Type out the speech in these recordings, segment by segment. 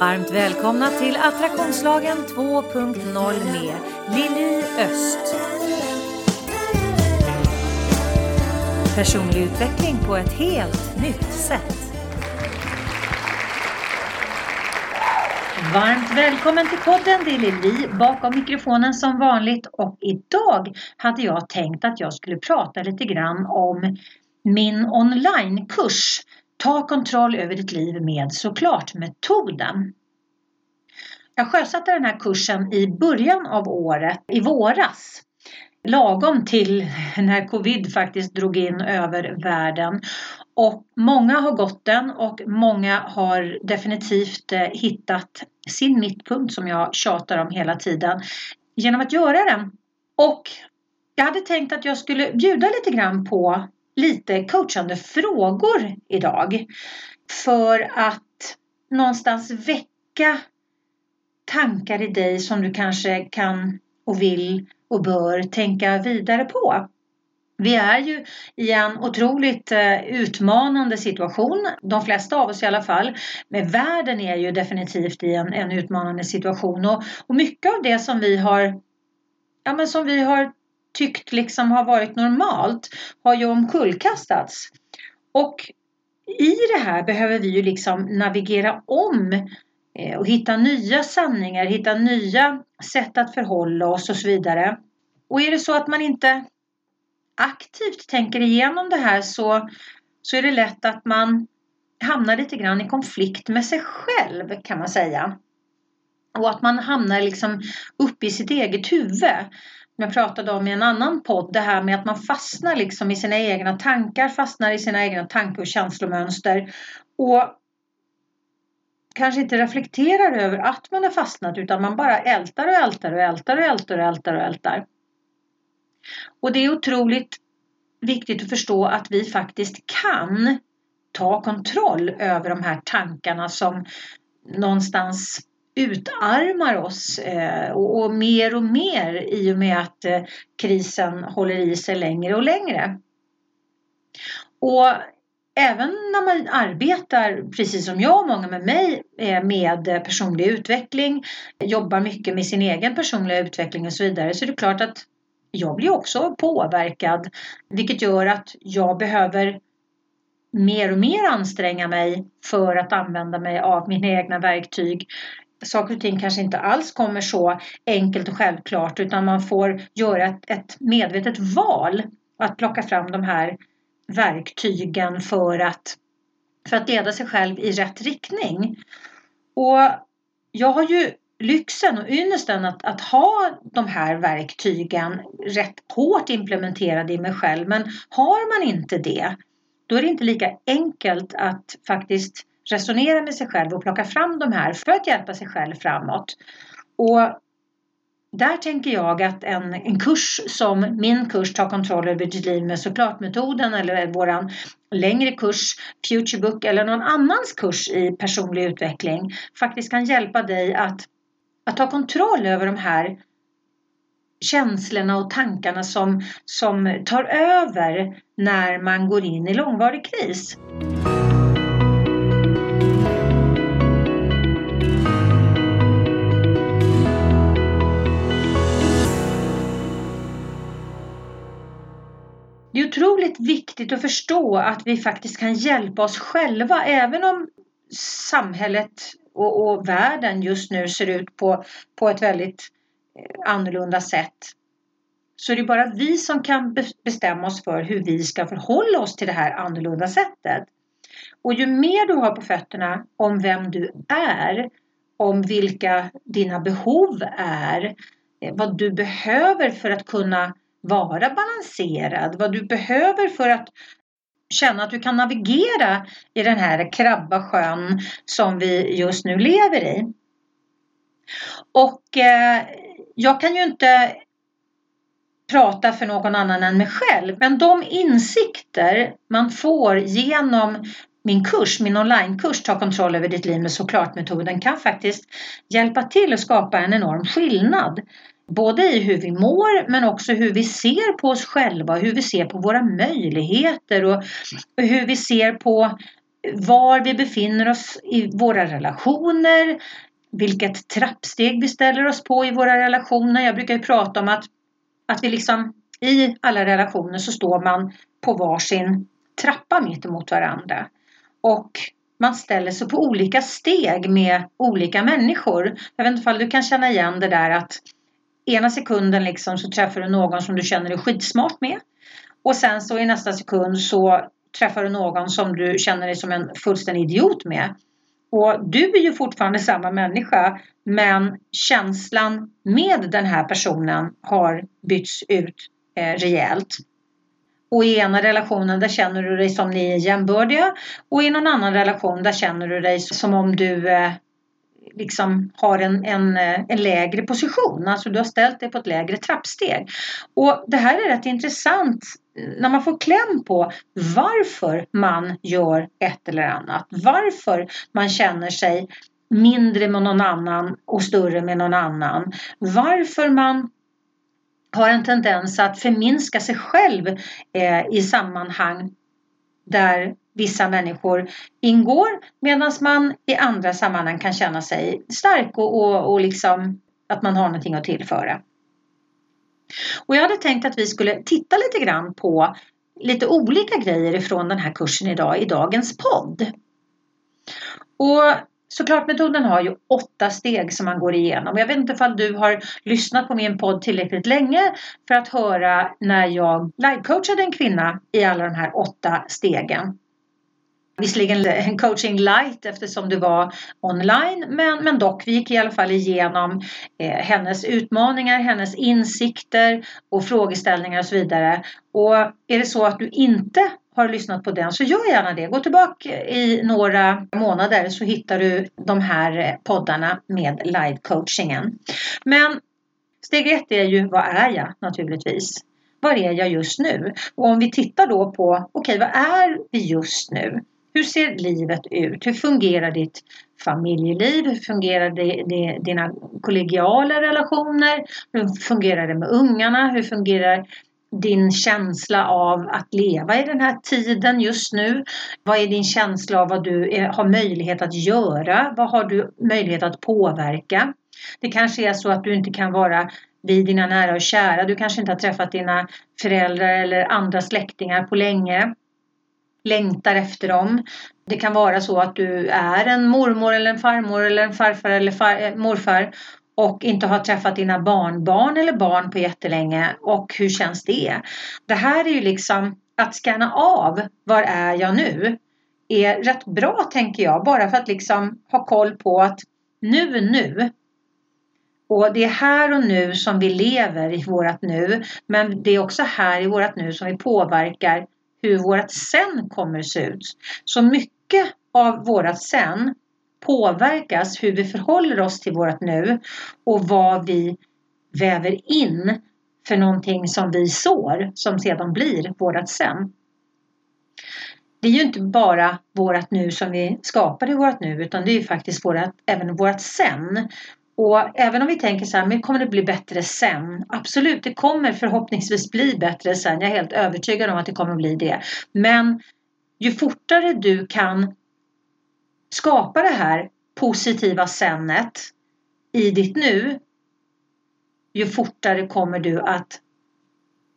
Varmt välkomna till Attraktionslagen 2.0 med Lili Öst. Personlig utveckling på ett helt nytt sätt. Varmt välkommen till podden, det är Lili bakom mikrofonen som vanligt och idag hade jag tänkt att jag skulle prata lite grann om min onlinekurs Ta kontroll över ditt liv med såklart-metoden. Jag sjösatte den här kursen i början av året, i våras. Lagom till när covid faktiskt drog in över världen. Och många har gått den och många har definitivt eh, hittat sin mittpunkt som jag tjatar om hela tiden genom att göra den. Och jag hade tänkt att jag skulle bjuda lite grann på lite coachande frågor idag. För att någonstans väcka tankar i dig som du kanske kan och vill och bör tänka vidare på. Vi är ju i en otroligt eh, utmanande situation, de flesta av oss i alla fall. Men världen är ju definitivt i en, en utmanande situation och, och mycket av det som vi har ja, men som vi har tyckt liksom har varit normalt har ju omkullkastats. Och i det här behöver vi ju liksom navigera om eh, och hitta nya sanningar, hitta nya sätt att förhålla oss och så vidare. Och är det så att man inte aktivt tänker igenom det här så, så är det lätt att man hamnar lite grann i konflikt med sig själv kan man säga. Och att man hamnar liksom uppe i sitt eget huvud jag pratade om i en annan podd, det här med att man fastnar liksom i sina egna tankar, fastnar i sina egna tanke och känslomönster och kanske inte reflekterar över att man har fastnat utan man bara ältar och ältar och ältar och ältar och ältar och ältar. Och det är otroligt viktigt att förstå att vi faktiskt kan ta kontroll över de här tankarna som någonstans utarmar oss eh, och, mer och mer i och med att eh, krisen håller i sig längre och längre. Och även när man arbetar, precis som jag och många med mig, eh, med personlig utveckling, jobbar mycket med sin egen personliga utveckling och så vidare, så är det klart att jag blir också påverkad, vilket gör att jag behöver mer och mer anstränga mig för att använda mig av mina egna verktyg saker och ting kanske inte alls kommer så enkelt och självklart utan man får göra ett, ett medvetet val att plocka fram de här verktygen för att, för att leda sig själv i rätt riktning. Och jag har ju lyxen och ynnesten att, att ha de här verktygen rätt hårt implementerade i mig själv. Men har man inte det, då är det inte lika enkelt att faktiskt resonera med sig själv och plocka fram de här för att hjälpa sig själv framåt. Och där tänker jag att en, en kurs som min kurs Ta kontroll över ditt liv med såklart-metoden eller våran längre kurs Futurebook eller någon annans kurs i personlig utveckling faktiskt kan hjälpa dig att, att ta kontroll över de här känslorna och tankarna som, som tar över när man går in i långvarig kris. Det är otroligt viktigt att förstå att vi faktiskt kan hjälpa oss själva även om samhället och, och världen just nu ser ut på, på ett väldigt eh, annorlunda sätt. Så det är bara vi som kan bestämma oss för hur vi ska förhålla oss till det här annorlunda sättet. Och ju mer du har på fötterna om vem du är, om vilka dina behov är, eh, vad du behöver för att kunna vara balanserad, vad du behöver för att känna att du kan navigera i den här krabba sjön som vi just nu lever i. Och eh, jag kan ju inte prata för någon annan än mig själv, men de insikter man får genom min kurs, min onlinekurs Ta kontroll över ditt liv med såklart-metoden kan faktiskt hjälpa till att skapa en enorm skillnad. Både i hur vi mår men också hur vi ser på oss själva, hur vi ser på våra möjligheter och hur vi ser på var vi befinner oss i våra relationer, vilket trappsteg vi ställer oss på i våra relationer. Jag brukar ju prata om att, att vi liksom i alla relationer så står man på varsin trappa mitt emot varandra. Och man ställer sig på olika steg med olika människor. Jag vet inte om du kan känna igen det där att ena sekunden liksom så träffar du någon som du känner dig skitsmart med. Och sen så i nästa sekund så träffar du någon som du känner dig som en fullständig idiot med. Och du är ju fortfarande samma människa men känslan med den här personen har bytts ut eh, rejält. Och i ena relationen där känner du dig som ni är jämbördiga och i någon annan relation där känner du dig som om du eh, liksom har en, en, eh, en lägre position. Alltså du har ställt dig på ett lägre trappsteg. Och det här är rätt intressant eh, när man får kläm på varför man gör ett eller annat. Varför man känner sig mindre med någon annan och större med någon annan. Varför man har en tendens att förminska sig själv eh, i sammanhang där vissa människor ingår medan man i andra sammanhang kan känna sig stark och, och, och liksom att man har någonting att tillföra. Och jag hade tänkt att vi skulle titta lite grann på lite olika grejer ifrån den här kursen idag i dagens podd. Och såklart metoden har ju åtta steg som man går igenom. Jag vet inte ifall du har lyssnat på min podd tillräckligt länge för att höra när jag livecoachade en kvinna i alla de här åtta stegen. Visserligen en coaching light eftersom det var online men, men dock, vi gick i alla fall igenom eh, hennes utmaningar, hennes insikter och frågeställningar och så vidare. Och är det så att du inte har lyssnat på den så gör gärna det. Gå tillbaka i några månader så hittar du de här eh, poddarna med live-coachingen. Men steg ett är ju vad är jag naturligtvis? Var är jag just nu? Och om vi tittar då på, okej okay, vad är vi just nu? Hur ser livet ut? Hur fungerar ditt familjeliv? Hur fungerar det, det, dina kollegiala relationer? Hur fungerar det med ungarna? Hur fungerar din känsla av att leva i den här tiden just nu? Vad är din känsla av vad du är, har möjlighet att göra? Vad har du möjlighet att påverka? Det kanske är så att du inte kan vara vid dina nära och kära. Du kanske inte har träffat dina föräldrar eller andra släktingar på länge längtar efter dem. Det kan vara så att du är en mormor eller en farmor eller en farfar eller far, eh, morfar och inte har träffat dina barnbarn eller barn på jättelänge och hur känns det? Det här är ju liksom att scanna av var är jag nu är rätt bra tänker jag bara för att liksom ha koll på att nu nu och det är här och nu som vi lever i vårat nu men det är också här i vårat nu som vi påverkar hur vårt sen kommer att se ut. Så mycket av vårt sen påverkas hur vi förhåller oss till vårt nu och vad vi väver in för någonting som vi sår som sedan blir vårt sen. Det är ju inte bara vårt nu som vi skapar i vårt nu utan det är ju faktiskt vårat, även vårt sen. Och även om vi tänker så här, men kommer det bli bättre sen? Absolut, det kommer förhoppningsvis bli bättre sen. Jag är helt övertygad om att det kommer bli det. Men ju fortare du kan skapa det här positiva senet i ditt nu, ju fortare kommer du att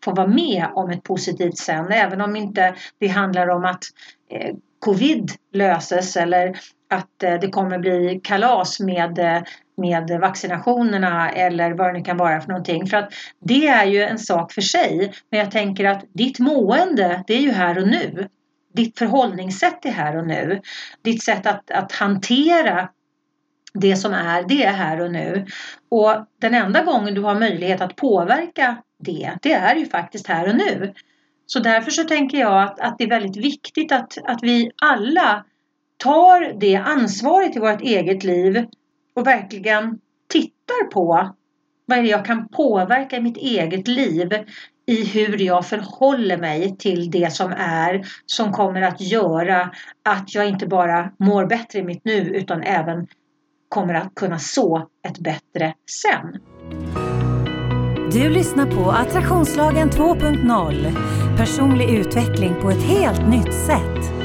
få vara med om ett positivt sen. Även om inte det handlar om att eh, covid löses eller att eh, det kommer bli kalas med eh, med vaccinationerna eller vad det nu kan vara för någonting. För att det är ju en sak för sig. Men jag tänker att ditt mående, det är ju här och nu. Ditt förhållningssätt är här och nu. Ditt sätt att, att hantera det som är, det är här och nu. Och den enda gången du har möjlighet att påverka det, det är ju faktiskt här och nu. Så därför så tänker jag att, att det är väldigt viktigt att, att vi alla tar det ansvaret i vårt eget liv och verkligen tittar på vad är det jag kan påverka i mitt eget liv i hur jag förhåller mig till det som är som kommer att göra att jag inte bara mår bättre i mitt nu utan även kommer att kunna så ett bättre sen. Du lyssnar på Attraktionslagen 2.0 Personlig utveckling på ett helt nytt sätt.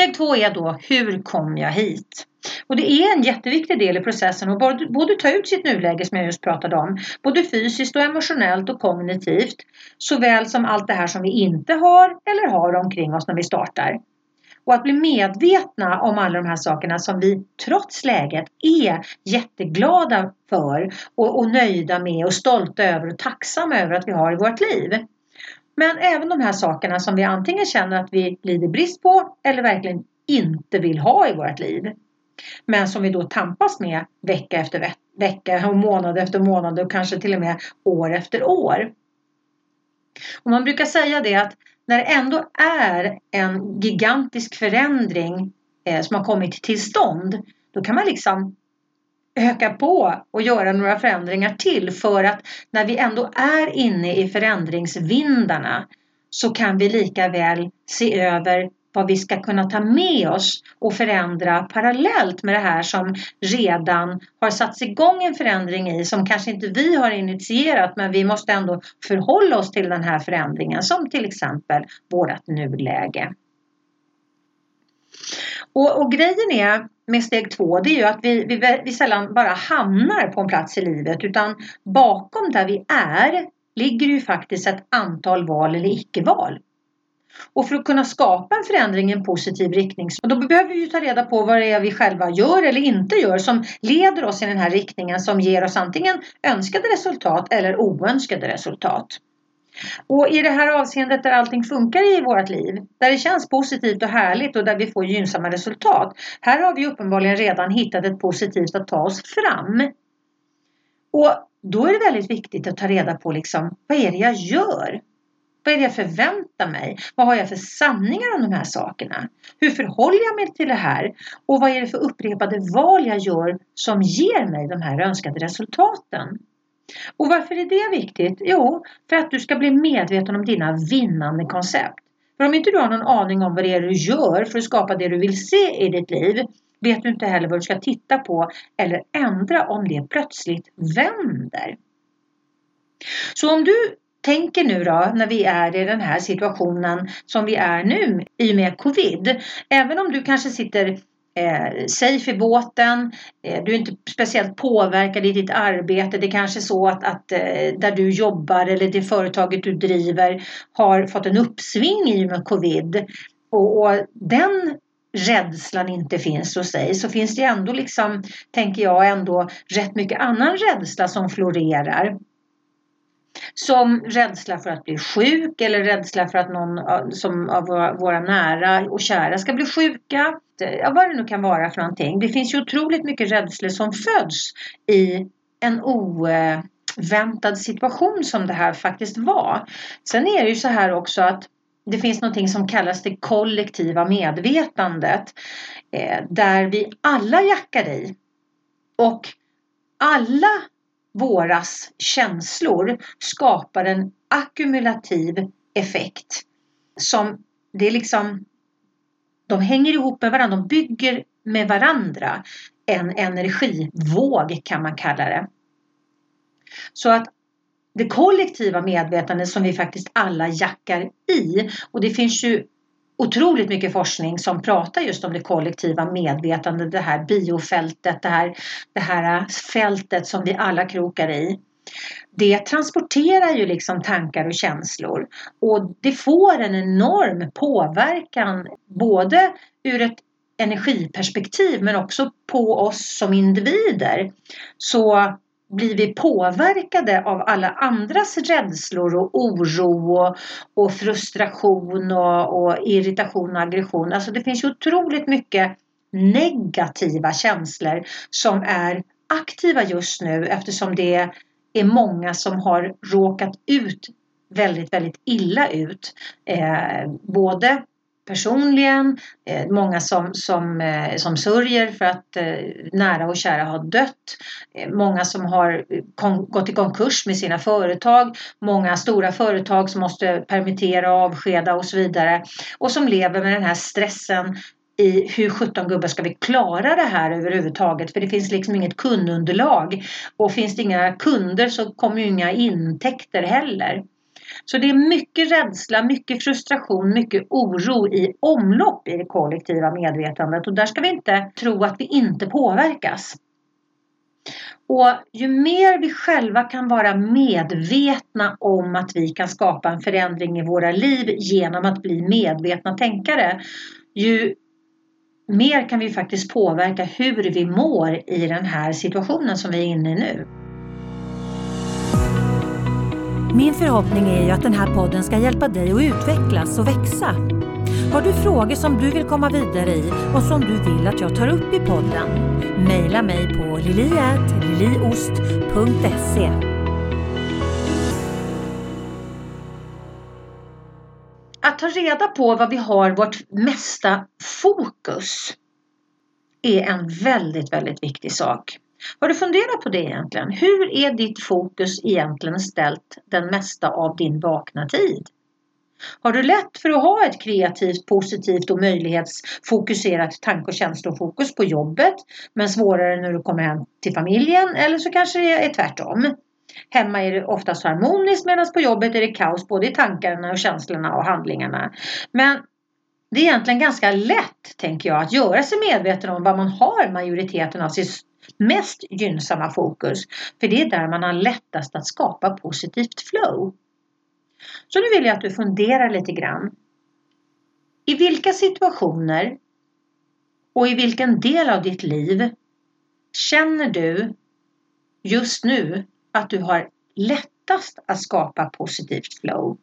Steg två är då, hur kom jag hit? Och det är en jätteviktig del i processen att både, både ta ut sitt nuläge som jag just pratade om, både fysiskt och emotionellt och kognitivt, såväl som allt det här som vi inte har eller har omkring oss när vi startar. Och att bli medvetna om alla de här sakerna som vi trots läget är jätteglada för och, och nöjda med och stolta över och tacksamma över att vi har i vårt liv. Men även de här sakerna som vi antingen känner att vi lider brist på eller verkligen inte vill ha i vårt liv. Men som vi då tampas med vecka efter vecka och månad efter månad och kanske till och med år efter år. Och man brukar säga det att när det ändå är en gigantisk förändring eh, som har kommit till stånd, då kan man liksom öka på och göra några förändringar till för att när vi ändå är inne i förändringsvindarna så kan vi lika väl se över vad vi ska kunna ta med oss och förändra parallellt med det här som redan har satts igång en förändring i som kanske inte vi har initierat men vi måste ändå förhålla oss till den här förändringen som till exempel vårt nuläge. Och, och grejen är med steg två det är ju att vi, vi, vi sällan bara hamnar på en plats i livet utan bakom där vi är ligger ju faktiskt ett antal val eller icke-val. Och för att kunna skapa en förändring i en positiv riktning då behöver vi ta reda på vad det är vi själva gör eller inte gör som leder oss i den här riktningen som ger oss antingen önskade resultat eller oönskade resultat. Och i det här avseendet där allting funkar i vårt liv, där det känns positivt och härligt och där vi får gynnsamma resultat. Här har vi uppenbarligen redan hittat ett positivt att ta oss fram. Och då är det väldigt viktigt att ta reda på liksom, vad är det jag gör? Vad är det jag förväntar mig? Vad har jag för sanningar om de här sakerna? Hur förhåller jag mig till det här? Och vad är det för upprepade val jag gör som ger mig de här önskade resultaten? Och varför är det viktigt? Jo, för att du ska bli medveten om dina vinnande koncept. För om inte du har någon aning om vad det är du gör för att skapa det du vill se i ditt liv vet du inte heller vad du ska titta på eller ändra om det plötsligt vänder. Så om du tänker nu då när vi är i den här situationen som vi är nu i och med covid. Även om du kanske sitter eh, safe i båten, eh, du är inte speciellt påverkad i ditt arbete. Det är kanske är så att, att eh, där du jobbar eller det företaget du driver har fått en uppsving i och med covid. Och, och den rädslan inte finns hos dig så finns det ändå liksom, tänker jag, ändå rätt mycket annan rädsla som florerar. Som rädsla för att bli sjuk eller rädsla för att någon som av våra nära och kära ska bli sjuka. Ja, vad det nu kan vara för någonting. Det finns ju otroligt mycket rädslor som föds i en oväntad situation som det här faktiskt var. Sen är det ju så här också att det finns någonting som kallas det kollektiva medvetandet eh, där vi alla jackar i. Och alla våras känslor skapar en ackumulativ effekt som det är liksom de hänger ihop med varandra, de bygger med varandra en energivåg kan man kalla det. Så att det kollektiva medvetandet som vi faktiskt alla jackar i och det finns ju otroligt mycket forskning som pratar just om det kollektiva medvetandet, det här biofältet, det här, det här äh, fältet som vi alla krokar i. Det transporterar ju liksom tankar och känslor och det får en enorm påverkan både ur ett energiperspektiv men också på oss som individer. Så blir vi påverkade av alla andras rädslor och oro och, och frustration och, och, irritation och aggression. Alltså det finns ju otroligt mycket negativa känslor som är aktiva just nu eftersom det är många som har råkat ut väldigt, väldigt illa ut. Eh, både personligen, eh, många som, som, eh, som sörjer för att eh, nära och kära har dött, många som har gått i konkurs med sina företag, många stora företag som måste permittera, avskeda och så vidare och som lever med den här stressen i hur 17 gubbar ska vi klara det här överhuvudtaget för det finns liksom inget kundunderlag och finns det inga kunder så kommer ju inga intäkter heller. Så det är mycket rädsla, mycket frustration, mycket oro i omlopp i det kollektiva medvetandet och där ska vi inte tro att vi inte påverkas. Och ju mer vi själva kan vara medvetna om att vi kan skapa en förändring i våra liv genom att bli medvetna tänkare, ju mer kan vi faktiskt påverka hur vi mår i den här situationen som vi är inne i nu. Min förhoppning är ju att den här podden ska hjälpa dig att utvecklas och växa. Har du frågor som du vill komma vidare i och som du vill att jag tar upp i podden? Mejla mig på lilietliliost.se Att ta reda på vad vi har vårt mesta fokus är en väldigt, väldigt viktig sak. Har du funderat på det egentligen? Hur är ditt fokus egentligen ställt den mesta av din vakna tid? Har du lätt för att ha ett kreativt, positivt och möjlighetsfokuserat tanke och känslofokus på jobbet men svårare när du kommer hem till familjen eller så kanske det är tvärtom. Hemma är det oftast harmoniskt medan på jobbet är det kaos både i tankarna och känslorna och handlingarna. Men det är egentligen ganska lätt, tänker jag, att göra sig medveten om vad man har majoriteten av sitt mest gynnsamma fokus. För det är där man har lättast att skapa positivt flow. Så nu vill jag att du funderar lite grann. I vilka situationer och i vilken del av ditt liv känner du just nu att du har lättast att skapa positivt flow?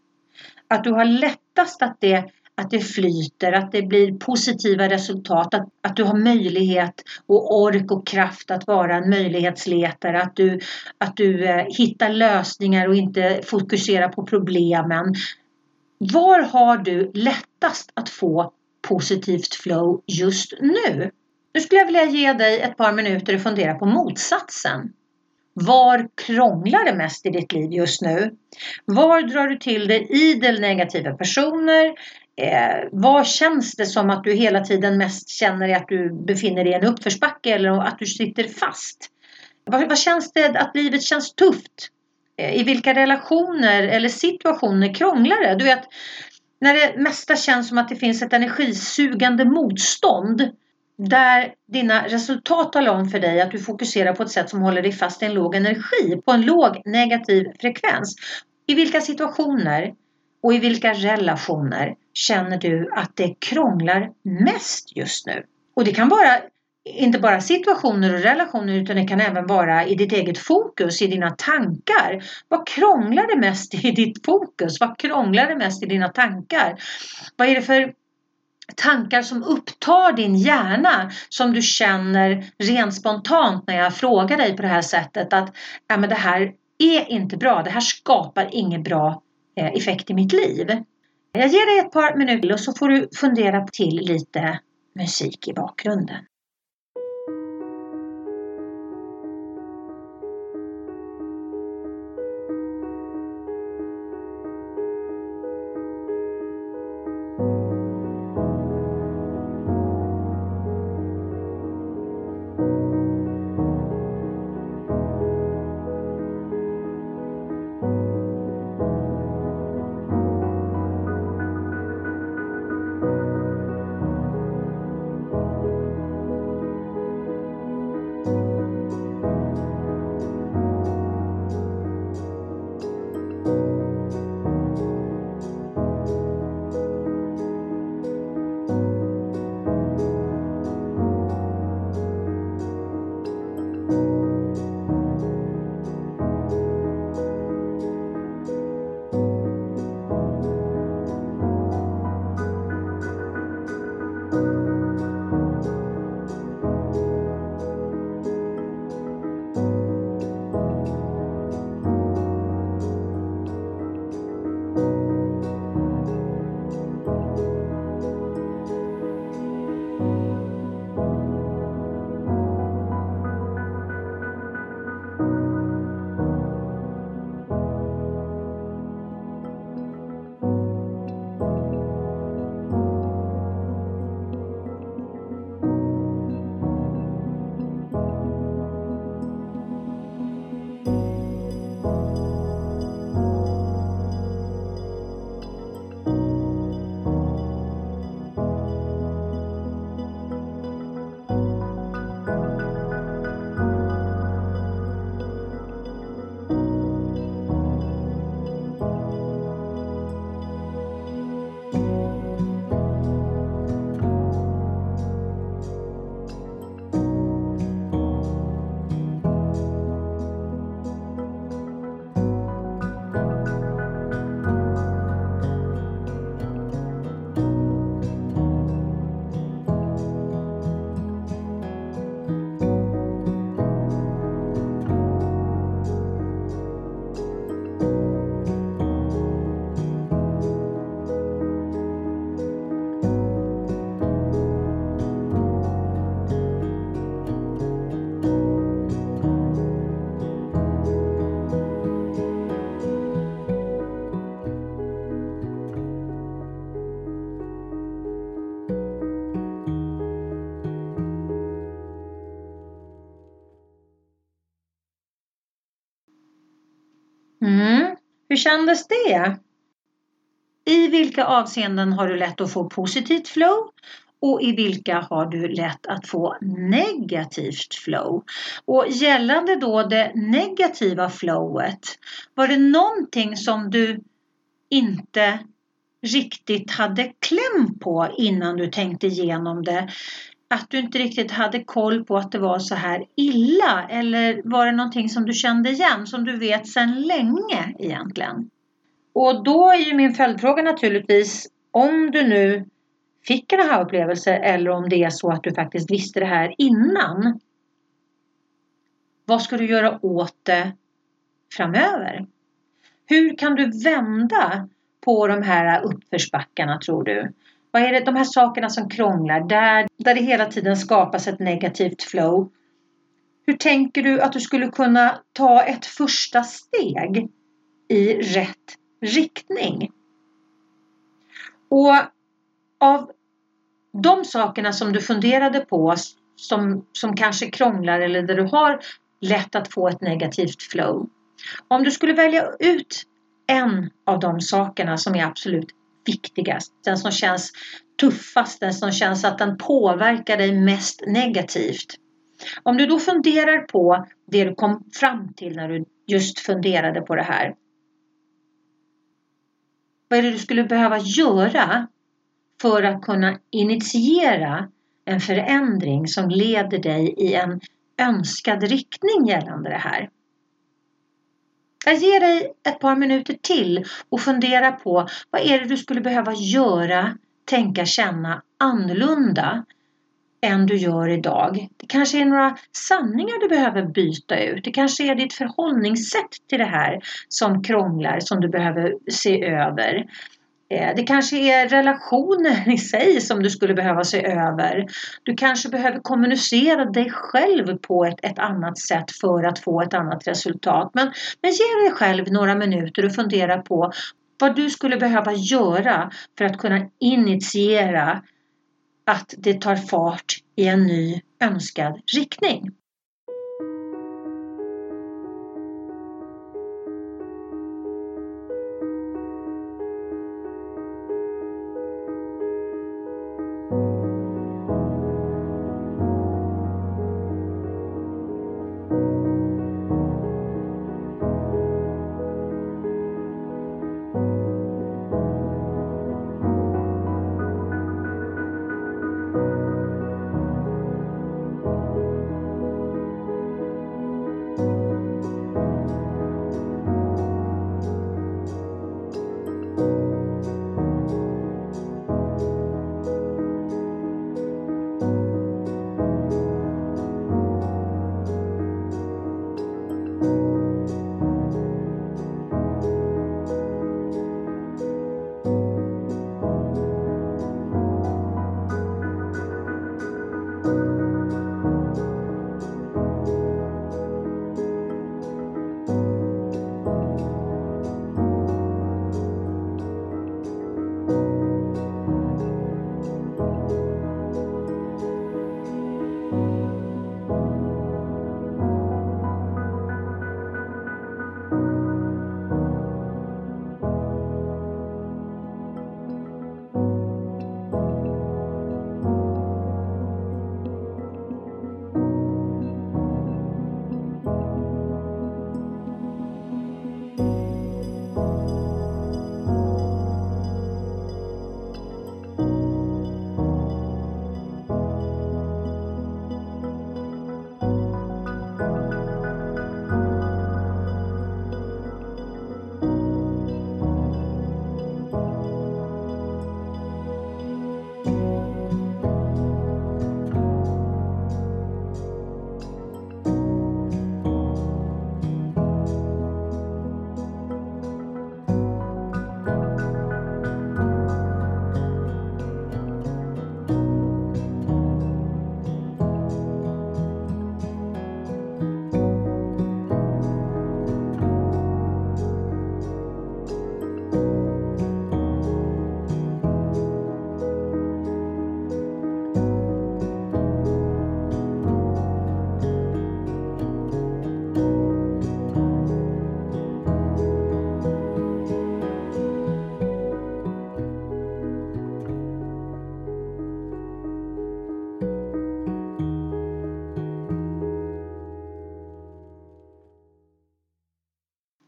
Att du har lättast att det att det flyter, att det blir positiva resultat, att, att du har möjlighet och ork och kraft att vara en möjlighetsletare, att du, att du eh, hittar lösningar och inte fokuserar på problemen. Var har du lättast att få positivt flow just nu? Nu skulle jag vilja ge dig ett par minuter att fundera på motsatsen. Var krånglar det mest i ditt liv just nu? Var drar du till dig idel negativa personer? Eh, vad känns det som att du hela tiden mest känner att du befinner dig i en uppförsbacke eller att du sitter fast? Vad, vad känns det att livet känns tufft? Eh, I vilka relationer eller situationer krånglar det? Du vet, när det mesta känns som att det finns ett energisugande motstånd där dina resultat talar om för dig att du fokuserar på ett sätt som håller dig fast i en låg energi, på en låg negativ frekvens. I vilka situationer och i vilka relationer känner du att det krånglar mest just nu? Och det kan vara inte bara situationer och relationer utan det kan även vara i ditt eget fokus, i dina tankar. Vad krånglar det mest i ditt fokus? Vad krånglar det mest i dina tankar? Vad är det för tankar som upptar din hjärna som du känner rent spontant när jag frågar dig på det här sättet att ja, men det här är inte bra, det här skapar inget bra Eh, effekt i mitt liv. Jag ger dig ett par minuter och så får du fundera till lite musik i bakgrunden. Hur kändes det? I vilka avseenden har du lätt att få positivt flow och i vilka har du lätt att få negativt flow. Och gällande då det negativa flowet, var det någonting som du inte riktigt hade kläm på innan du tänkte igenom det? Att du inte riktigt hade koll på att det var så här illa eller var det någonting som du kände igen som du vet sedan länge egentligen? Och då är ju min följdfråga naturligtvis om du nu fick en aha-upplevelse eller om det är så att du faktiskt visste det här innan. Vad ska du göra åt det framöver? Hur kan du vända på de här uppförsbackarna tror du? Vad är det, de här sakerna som krånglar, där, där det hela tiden skapas ett negativt flow? Hur tänker du att du skulle kunna ta ett första steg i rätt riktning? Och av de sakerna som du funderade på som, som kanske krånglar eller där du har lätt att få ett negativt flow. Om du skulle välja ut en av de sakerna som är absolut viktigast, den som känns tuffast, den som känns att den påverkar dig mest negativt. Om du då funderar på det du kom fram till när du just funderade på det här. Vad är det du skulle behöva göra för att kunna initiera en förändring som leder dig i en önskad riktning gällande det här. Jag ger dig ett par minuter till och fundera på vad är det du skulle behöva göra, tänka, känna annorlunda än du gör idag. Det kanske är några sanningar du behöver byta ut. Det kanske är ditt förhållningssätt till det här som krånglar som du behöver se över. Eh, det kanske är relationer i sig som du skulle behöva se över. Du kanske behöver kommunicera dig själv på ett, ett annat sätt för att få ett annat resultat. Men, men ge dig själv några minuter och fundera på vad du skulle behöva göra för att kunna initiera att det tar fart i en ny önskad riktning.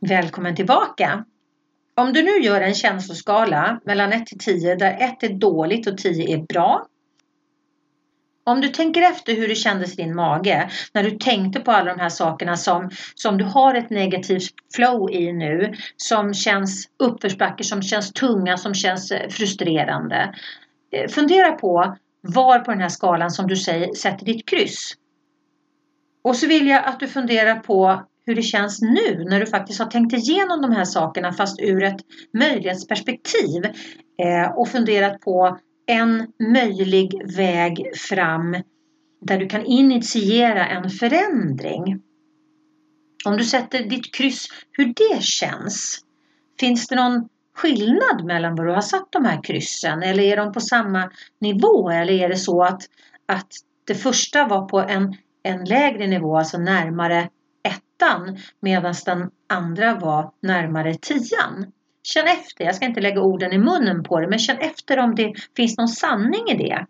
Välkommen tillbaka! Om du nu gör en känsloskala mellan 1 till 10 där 1 är dåligt och 10 är bra. Om du tänker efter hur det kändes i din mage när du tänkte på alla de här sakerna som, som du har ett negativt flow i nu, som känns uppförsbacke, som känns tunga, som känns eh, frustrerande. Eh, fundera på var på den här skalan som du säger, sätter ditt kryss. Och så vill jag att du funderar på hur det känns nu när du faktiskt har tänkt igenom de här sakerna fast ur ett möjlighetsperspektiv eh, och funderat på en möjlig väg fram där du kan initiera en förändring. Om du sätter ditt kryss, hur det känns. Finns det någon skillnad mellan var du har satt de här kryssen eller är de på samma nivå eller är det så att, att det första var på en, en lägre nivå, alltså närmare åttan medan den andra var närmare tian. Känn efter, jag ska inte lägga orden i munnen på det, men känn efter om det finns någon sanning i det.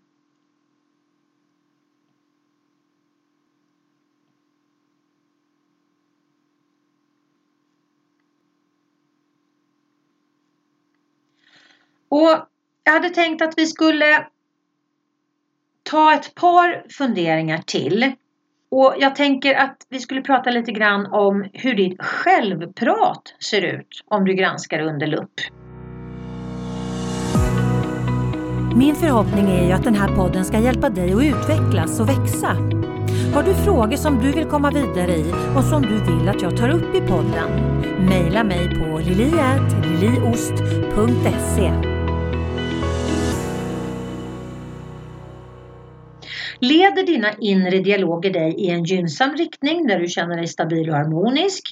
Och jag hade tänkt att vi skulle ta ett par funderingar till och jag tänker att vi skulle prata lite grann om hur ditt självprat ser ut om du granskar under lupp. Min förhoppning är ju att den här podden ska hjälpa dig att utvecklas och växa. Har du frågor som du vill komma vidare i och som du vill att jag tar upp i podden? Maila mig på liliatliliost.se Leder dina inre dialoger dig i en gynnsam riktning där du känner dig stabil och harmonisk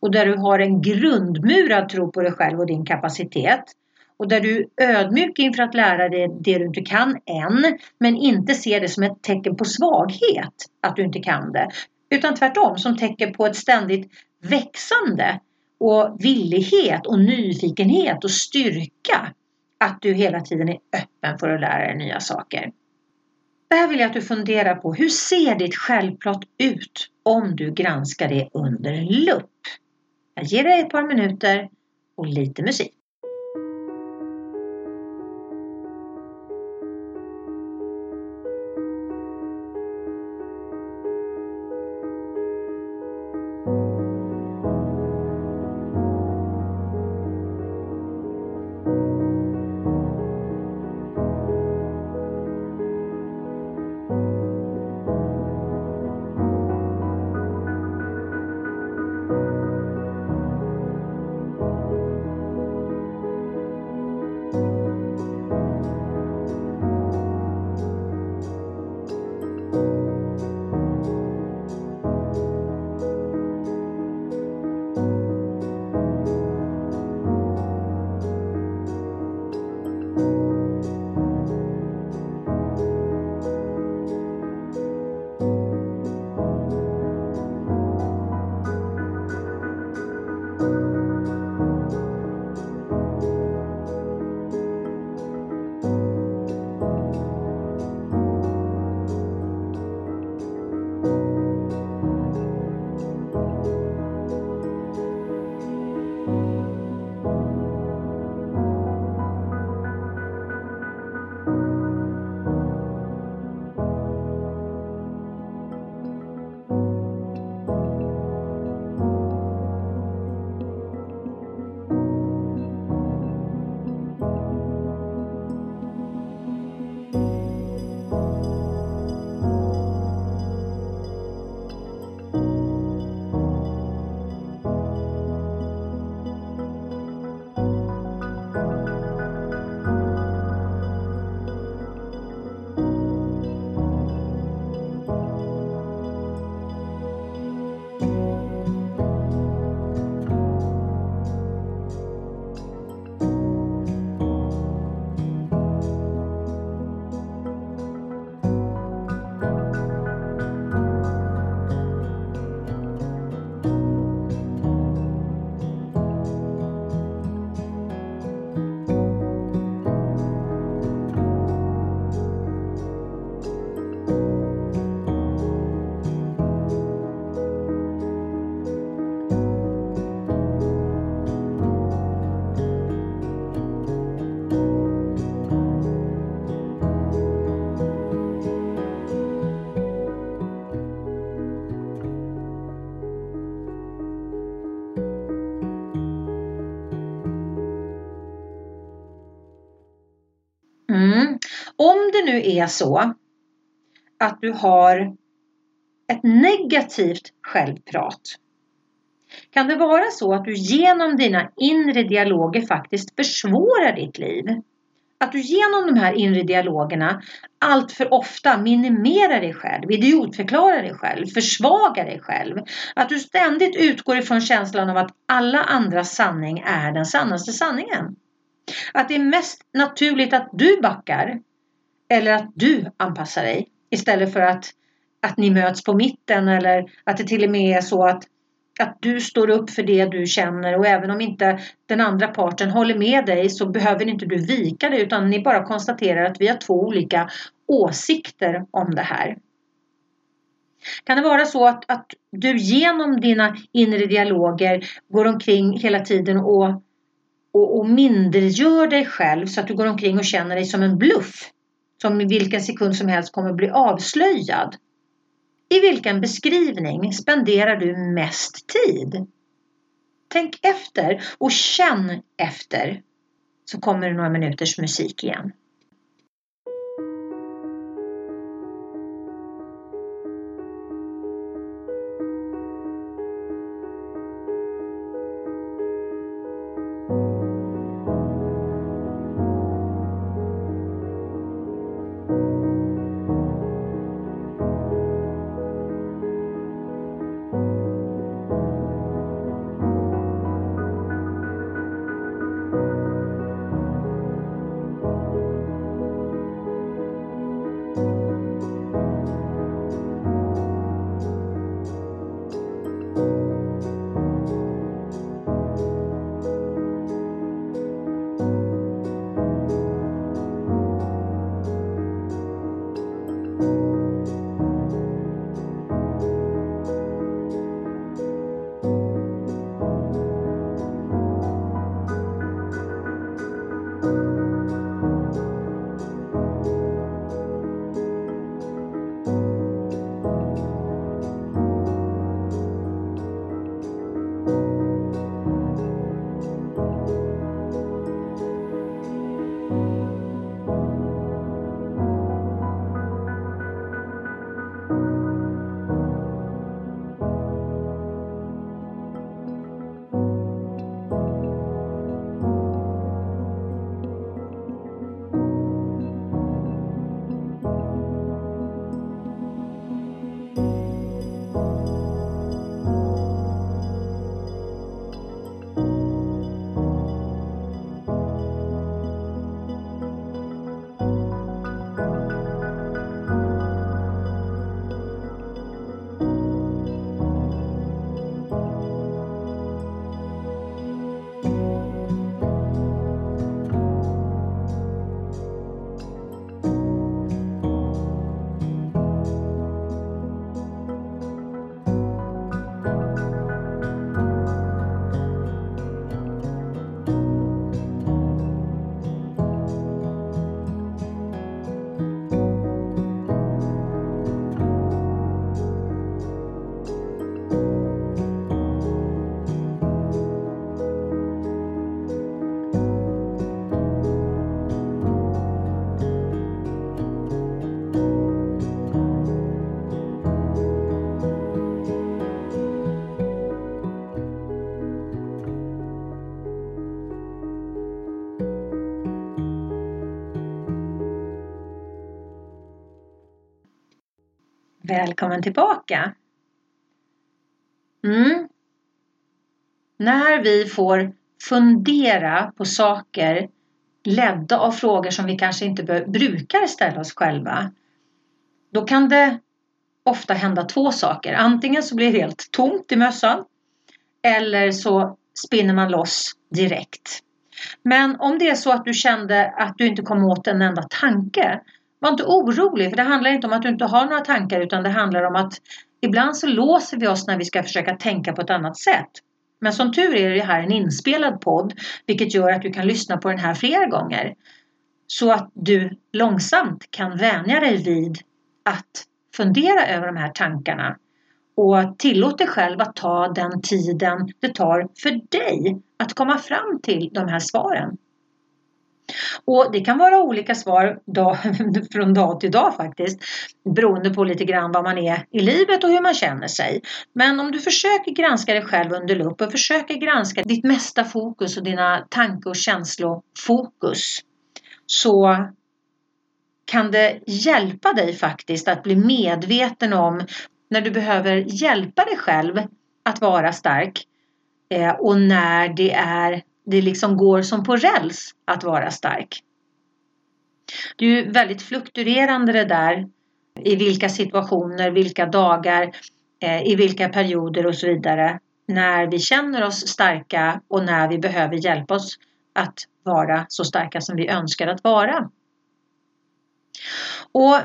och där du har en grundmurad tro på dig själv och din kapacitet och där du är ödmjuk inför att lära dig det du inte kan än men inte ser det som ett tecken på svaghet att du inte kan det utan tvärtom som tecken på ett ständigt växande och villighet och nyfikenhet och styrka att du hela tiden är öppen för att lära dig nya saker. Det här vill jag att du funderar på. Hur ser ditt självplott ut om du granskar det under lupp? Jag ger dig ett par minuter och lite musik. Är så att du har ett negativt självprat? Kan det vara så att du genom dina inre dialoger faktiskt försvårar ditt liv? Att du genom de här inre dialogerna allt för ofta minimerar dig själv, idiotförklarar dig själv, försvagar dig själv. Att du ständigt utgår ifrån känslan av att alla andras sanning är den sannaste sanningen. Att det är mest naturligt att du backar eller att du anpassar dig istället för att, att ni möts på mitten eller att det till och med är så att att du står upp för det du känner och även om inte den andra parten håller med dig så behöver inte du vika dig utan ni bara konstaterar att vi har två olika åsikter om det här. Kan det vara så att, att du genom dina inre dialoger går omkring hela tiden och, och, och mindregör dig själv så att du går omkring och känner dig som en bluff som i vilken sekund som helst kommer bli avslöjad? I vilken beskrivning spenderar du mest tid? Tänk efter och känn efter så kommer det några minuters musik igen. Välkommen tillbaka! Mm. När vi får fundera på saker ledda av frågor som vi kanske inte brukar ställa oss själva då kan det ofta hända två saker. Antingen så blir det helt tomt i mössan eller så spinner man loss direkt. Men om det är så att du kände att du inte kom åt en enda tanke var inte orolig för det handlar inte om att du inte har några tankar utan det handlar om att ibland så låser vi oss när vi ska försöka tänka på ett annat sätt. Men som tur är det här en inspelad podd vilket gör att du kan lyssna på den här flera gånger. Så att du långsamt kan vänja dig vid att fundera över de här tankarna och tillåt dig själv att ta den tiden det tar för dig att komma fram till de här svaren. Och det kan vara olika svar dag, från dag till dag faktiskt. Beroende på lite grann vad man är i livet och hur man känner sig. Men om du försöker granska dig själv under lupp och försöker granska ditt mesta fokus och dina tanke och känslofokus. Så kan det hjälpa dig faktiskt att bli medveten om när du behöver hjälpa dig själv att vara stark eh, och när det är det liksom går som på räls att vara stark. Det är ju väldigt fluktuerande det där i vilka situationer, vilka dagar, eh, i vilka perioder och så vidare. När vi känner oss starka och när vi behöver hjälpa oss att vara så starka som vi önskar att vara. Och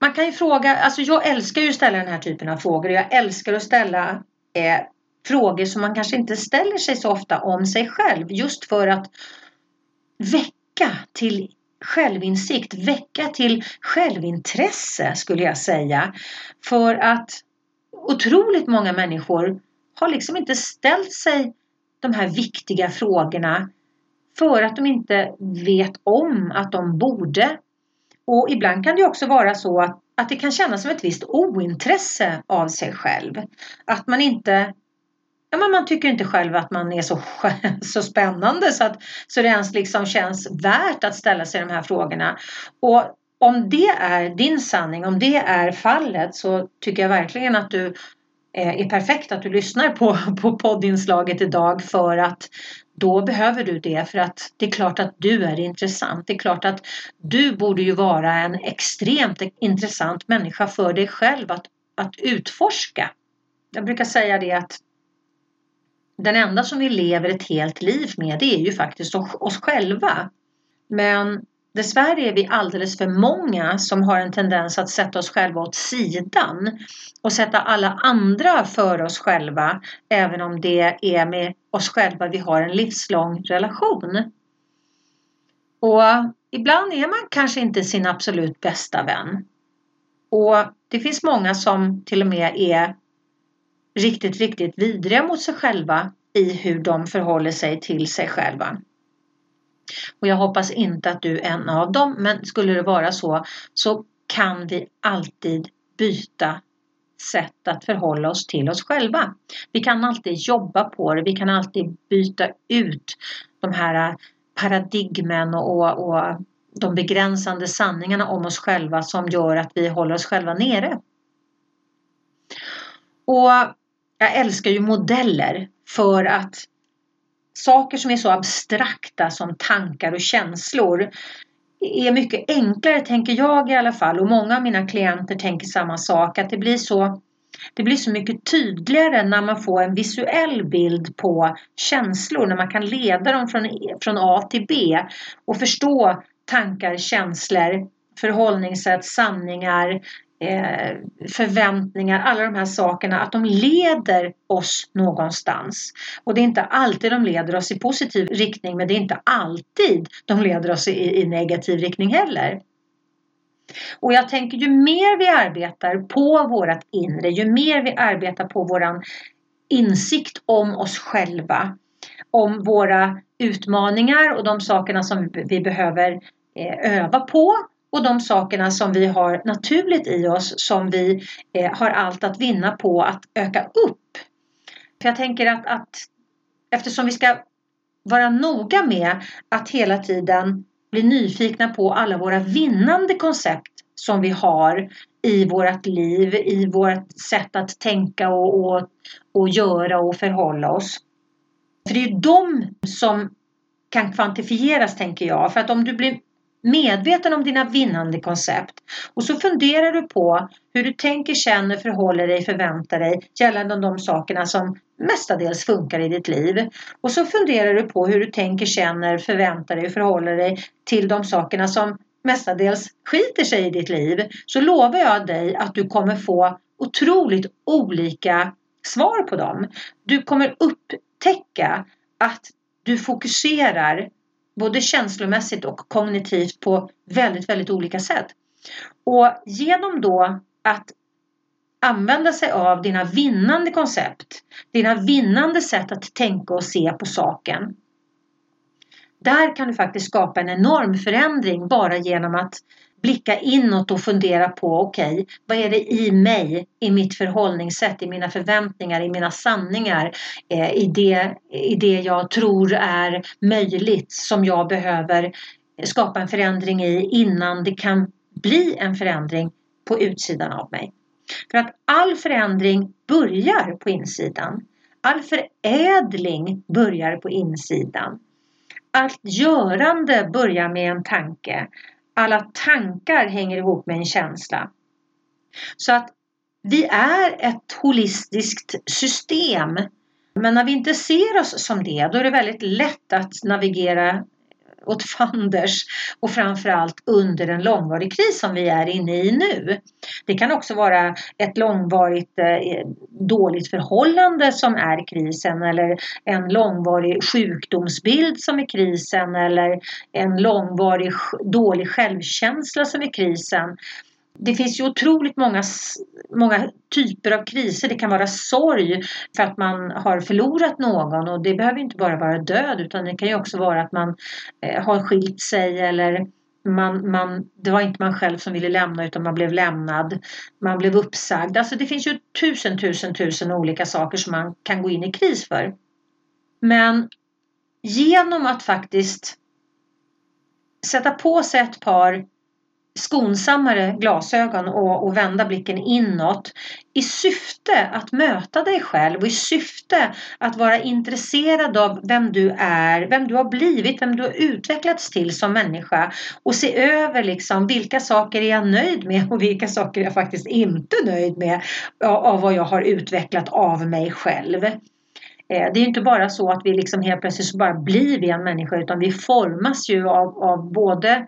man kan ju fråga, alltså jag älskar ju att ställa den här typen av frågor och jag älskar att ställa eh, frågor som man kanske inte ställer sig så ofta om sig själv just för att väcka till självinsikt, väcka till självintresse skulle jag säga. För att otroligt många människor har liksom inte ställt sig de här viktiga frågorna för att de inte vet om att de borde. Och ibland kan det också vara så att, att det kan kännas som ett visst ointresse av sig själv. Att man inte ja, men man tycker inte själv att man är så, så spännande så att så det ens liksom känns värt att ställa sig de här frågorna. Och om det är din sanning, om det är fallet så tycker jag verkligen att du eh, är perfekt att du lyssnar på, på poddinslaget idag för att då behöver du det för att det är klart att du är intressant. Det är klart att du borde ju vara en extremt intressant människa för dig själv att, att utforska. Jag brukar säga det att den enda som vi lever ett helt liv med det är ju faktiskt oss själva. Men dessvärre är vi alldeles för många som har en tendens att sätta oss själva åt sidan och sätta alla andra för oss själva även om det är med oss själva vi har en livslång relation. Och ibland är man kanske inte sin absolut bästa vän. Och det finns många som till och med är riktigt, riktigt vidriga mot sig själva i hur de förhåller sig till sig själva. Och jag hoppas inte att du är en av dem, men skulle det vara så så kan vi alltid byta sätt att förhålla oss till oss själva. Vi kan alltid jobba på det, vi kan alltid byta ut de här äh, paradigmen och, och de begränsande sanningarna om oss själva som gör att vi håller oss själva nere. Och jag älskar ju modeller för att saker som är så abstrakta som tankar och känslor är mycket enklare tänker jag i alla fall. Och många av mina klienter tänker samma sak att det blir så det blir så mycket tydligare när man får en visuell bild på känslor, när man kan leda dem från, från A till B och förstå tankar, känslor, förhållningssätt, sanningar, eh, förväntningar, alla de här sakerna, att de leder oss någonstans. Och det är inte alltid de leder oss i positiv riktning, men det är inte alltid de leder oss i, i negativ riktning heller. Och jag tänker ju mer vi arbetar på vårt inre, ju mer vi arbetar på våran insikt om oss själva, om våra utmaningar och de sakerna som vi behöver eh, öva på och de sakerna som vi har naturligt i oss som vi eh, har allt att vinna på att öka upp. För jag tänker att, att eftersom vi ska vara noga med att hela tiden bli nyfikna på alla våra vinnande koncept som vi har i vårt liv, i vårt sätt att tänka och, och, och göra och förhålla oss. För det är ju de som kan kvantifieras tänker jag. För att om du blir medveten om dina vinnande koncept och så funderar du på hur du tänker, känner, förhåller dig, förväntar dig gällande de sakerna som mestadels funkar i ditt liv. Och så funderar du på hur du tänker, känner, förväntar dig och förhåller dig till de sakerna som mestadels skiter sig i ditt liv. Så lovar jag dig att du kommer få otroligt olika svar på dem. Du kommer upptäcka att du fokuserar både känslomässigt och kognitivt på väldigt, väldigt olika sätt. Och genom då att använda sig av dina vinnande koncept, dina vinnande sätt att tänka och se på saken, Där kan du faktiskt skapa en enorm förändring bara genom att blicka inåt och fundera på okej, okay, vad är det i mig, i mitt förhållningssätt, i mina förväntningar, i mina sanningar, eh, i, det, i det jag tror är möjligt som jag behöver skapa en förändring i innan det kan bli en förändring på utsidan av mig. För att all förändring börjar på insidan. All förädling börjar på insidan. Allt görande börjar med en tanke. Alla tankar hänger ihop med en känsla. Så att vi är ett holistiskt system. Men när vi inte ser oss som det, då är det väldigt lätt att navigera åt fanders och framförallt under en långvarig kris som vi är inne i nu. Det kan också vara ett långvarigt eh, dåligt förhållande som är krisen eller en långvarig sjukdomsbild som är krisen eller en långvarig dålig självkänsla som är krisen det finns ju otroligt många, många typer av kriser. Det kan vara sorg för att man har förlorat någon och det behöver inte bara vara död utan det kan ju också vara att man eh, har skilt sig eller man, man, det var inte man själv som ville lämna utan man blev lämnad. Man blev uppsagd. Alltså det finns ju tusen, tusen, tusen olika saker som man kan gå in i kris för. Men genom att faktiskt sätta på sig ett par skonsammare glasögon och, och, vända blicken inåt i syfte att möta dig själv och i syfte att vara intresserad av vem du är, vem du har blivit, vem du har utvecklats till som människa och se över liksom vilka saker är jag nöjd med och vilka saker är jag faktiskt inte nöjd med av vad jag har utvecklat av mig själv. Eh, det är inte bara så att vi liksom helt plötsligt bara blir vi en människa utan vi formas ju av, av både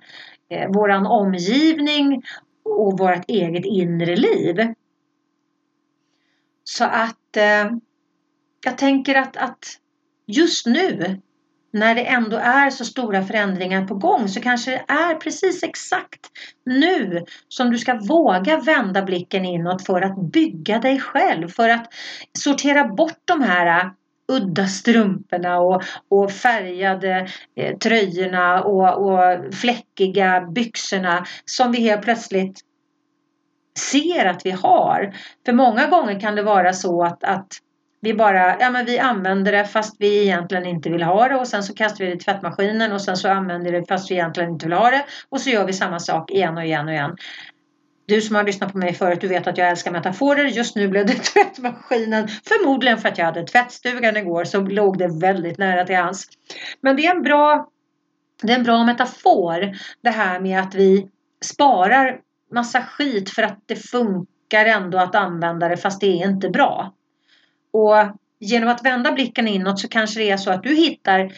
eh, våran omgivning och vårt eget inre liv. Så att eh, jag tänker att, att just nu när det ändå är så stora förändringar på gång så kanske det är precis exakt nu som du ska våga vända blicken inåt för att bygga dig själv, för att sortera bort de här udda strumporna och, och färgade eh, tröjorna och, och fläckiga byxorna som vi helt plötsligt ser att vi har. För många gånger kan det vara så att, att vi bara, ja men vi använder det fast vi egentligen inte vill ha det och sen så kastar vi det i tvättmaskinen och sen så använder vi det fast vi egentligen inte vill ha det och så gör vi samma sak igen och igen och igen. Du som har lyssnat på mig förut, du vet att jag älskar metaforer. Just nu blev det tvättmaskinen. Förmodligen för att jag hade tvättstugan igår så låg det väldigt nära till hans. Men det är en bra, det är en bra metafor det här med att vi sparar massa skit för att det funkar ändå att använda det fast det är inte bra. Och genom att vända blicken inåt så kanske det är så att du hittar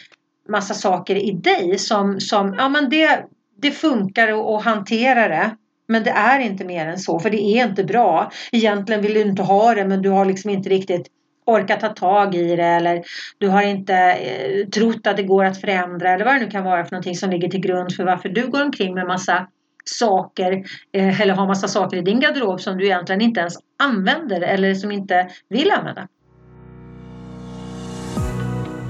massa saker i dig som, som ja men det, det funkar att hantera det. Men det är inte mer än så, för det är inte bra. Egentligen vill du inte ha det, men du har liksom inte riktigt orkat ta tag i det eller du har inte eh, trott att det går att förändra eller vad det nu kan vara för någonting som ligger till grund för varför du går omkring med massa saker eh, eller har massa saker i din garderob som du egentligen inte ens använder eller som inte vill använda.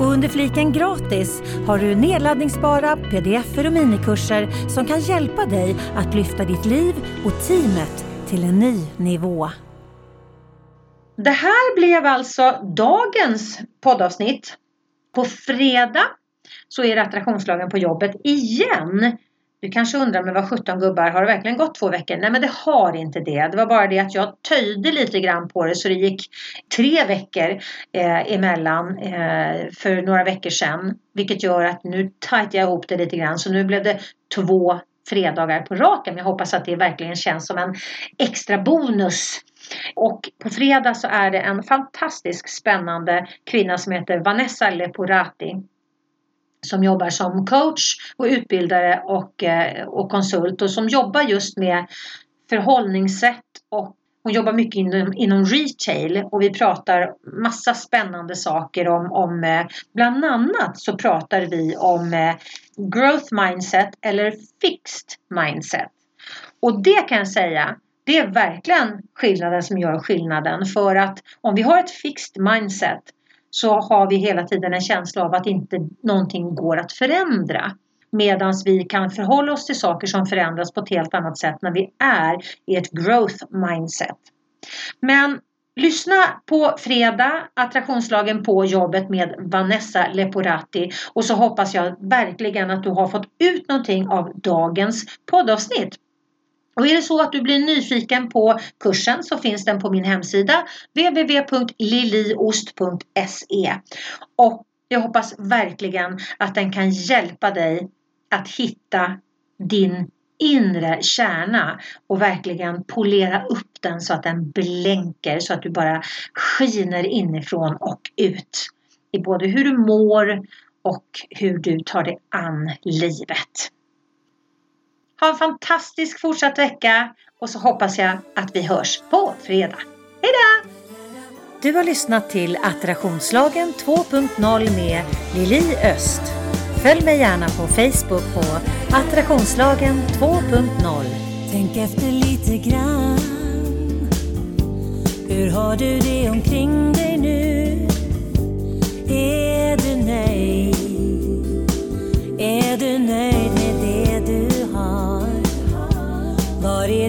Och under fliken gratis har du nedladdningsbara pdf och minikurser som kan hjälpa dig att lyfta ditt liv och teamet till en ny nivå. Det här blev alltså dagens poddavsnitt. På fredag så är det attraktionslagen på jobbet igen. Du kanske undrar, men vad 17 gubbar, har det verkligen gått två veckor? Nej, men det har inte det. Det var bara det att jag töjde lite grann på det så det gick tre veckor eh, emellan eh, för några veckor sedan. Vilket gör att nu tajtar jag ihop det lite grann. Så nu blev det två fredagar på raken. Jag hoppas att det verkligen känns som en extra bonus. Och på fredag så är det en fantastisk spännande kvinna som heter Vanessa Leporati som jobbar som coach och utbildare och, eh, och konsult och som jobbar just med förhållningssätt och hon jobbar mycket inom, inom retail och vi pratar massa spännande saker om, om eh, bland annat så pratar vi om eh, growth mindset eller fixed mindset. Och det kan jag säga, det är verkligen skillnaden som gör skillnaden för att om vi har ett fixed mindset så har vi hela tiden en känsla av att inte någonting går att förändra. Medan vi kan förhålla oss till saker som förändras på ett helt annat sätt när vi är i ett growth mindset. Men lyssna på fredag, attraktionslagen på jobbet med Vanessa Leporati och så hoppas jag verkligen att du har fått ut någonting av dagens poddavsnitt. Och är det så att du blir nyfiken på kursen så finns den på min hemsida www.liliost.se och jag hoppas verkligen att den kan hjälpa dig att hitta din inre kärna och verkligen polera upp den så att den blänker så att du bara skiner inifrån och ut i både hur du mår och hur du tar dig an livet. Ha en fantastisk fortsatt vecka och så hoppas jag att vi hörs på fredag. Hejdå! Du har lyssnat till Attraktionslagen 2.0 med Lili Öst. Följ mig gärna på Facebook på Attraktionslagen 2.0. Tänk efter lite grann. Hur har du det omkring dig nu? Är du nöjd?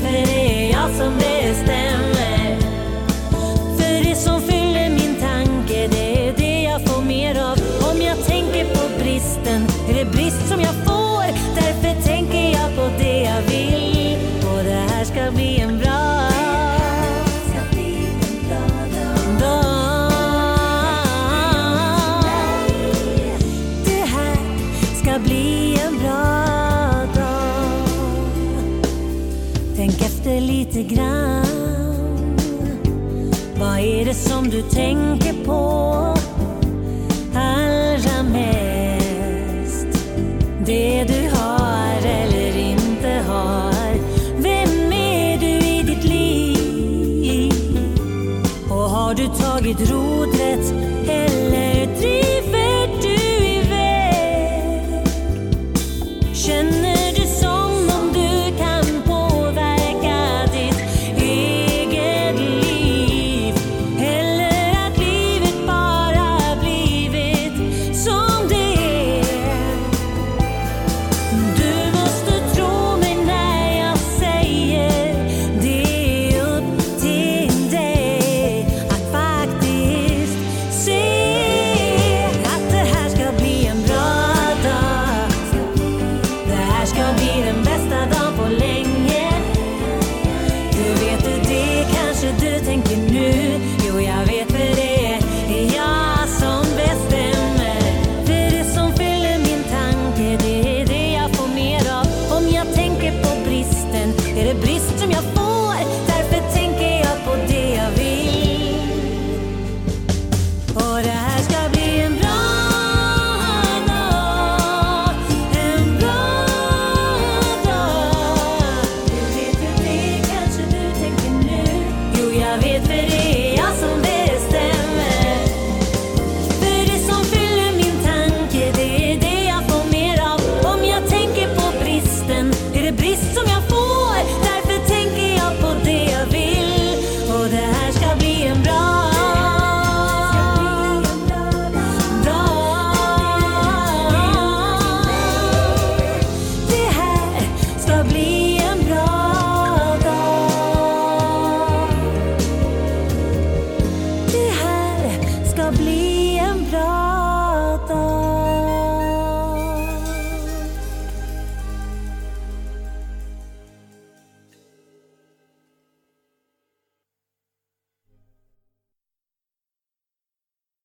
Jo, jag vet för tänker på.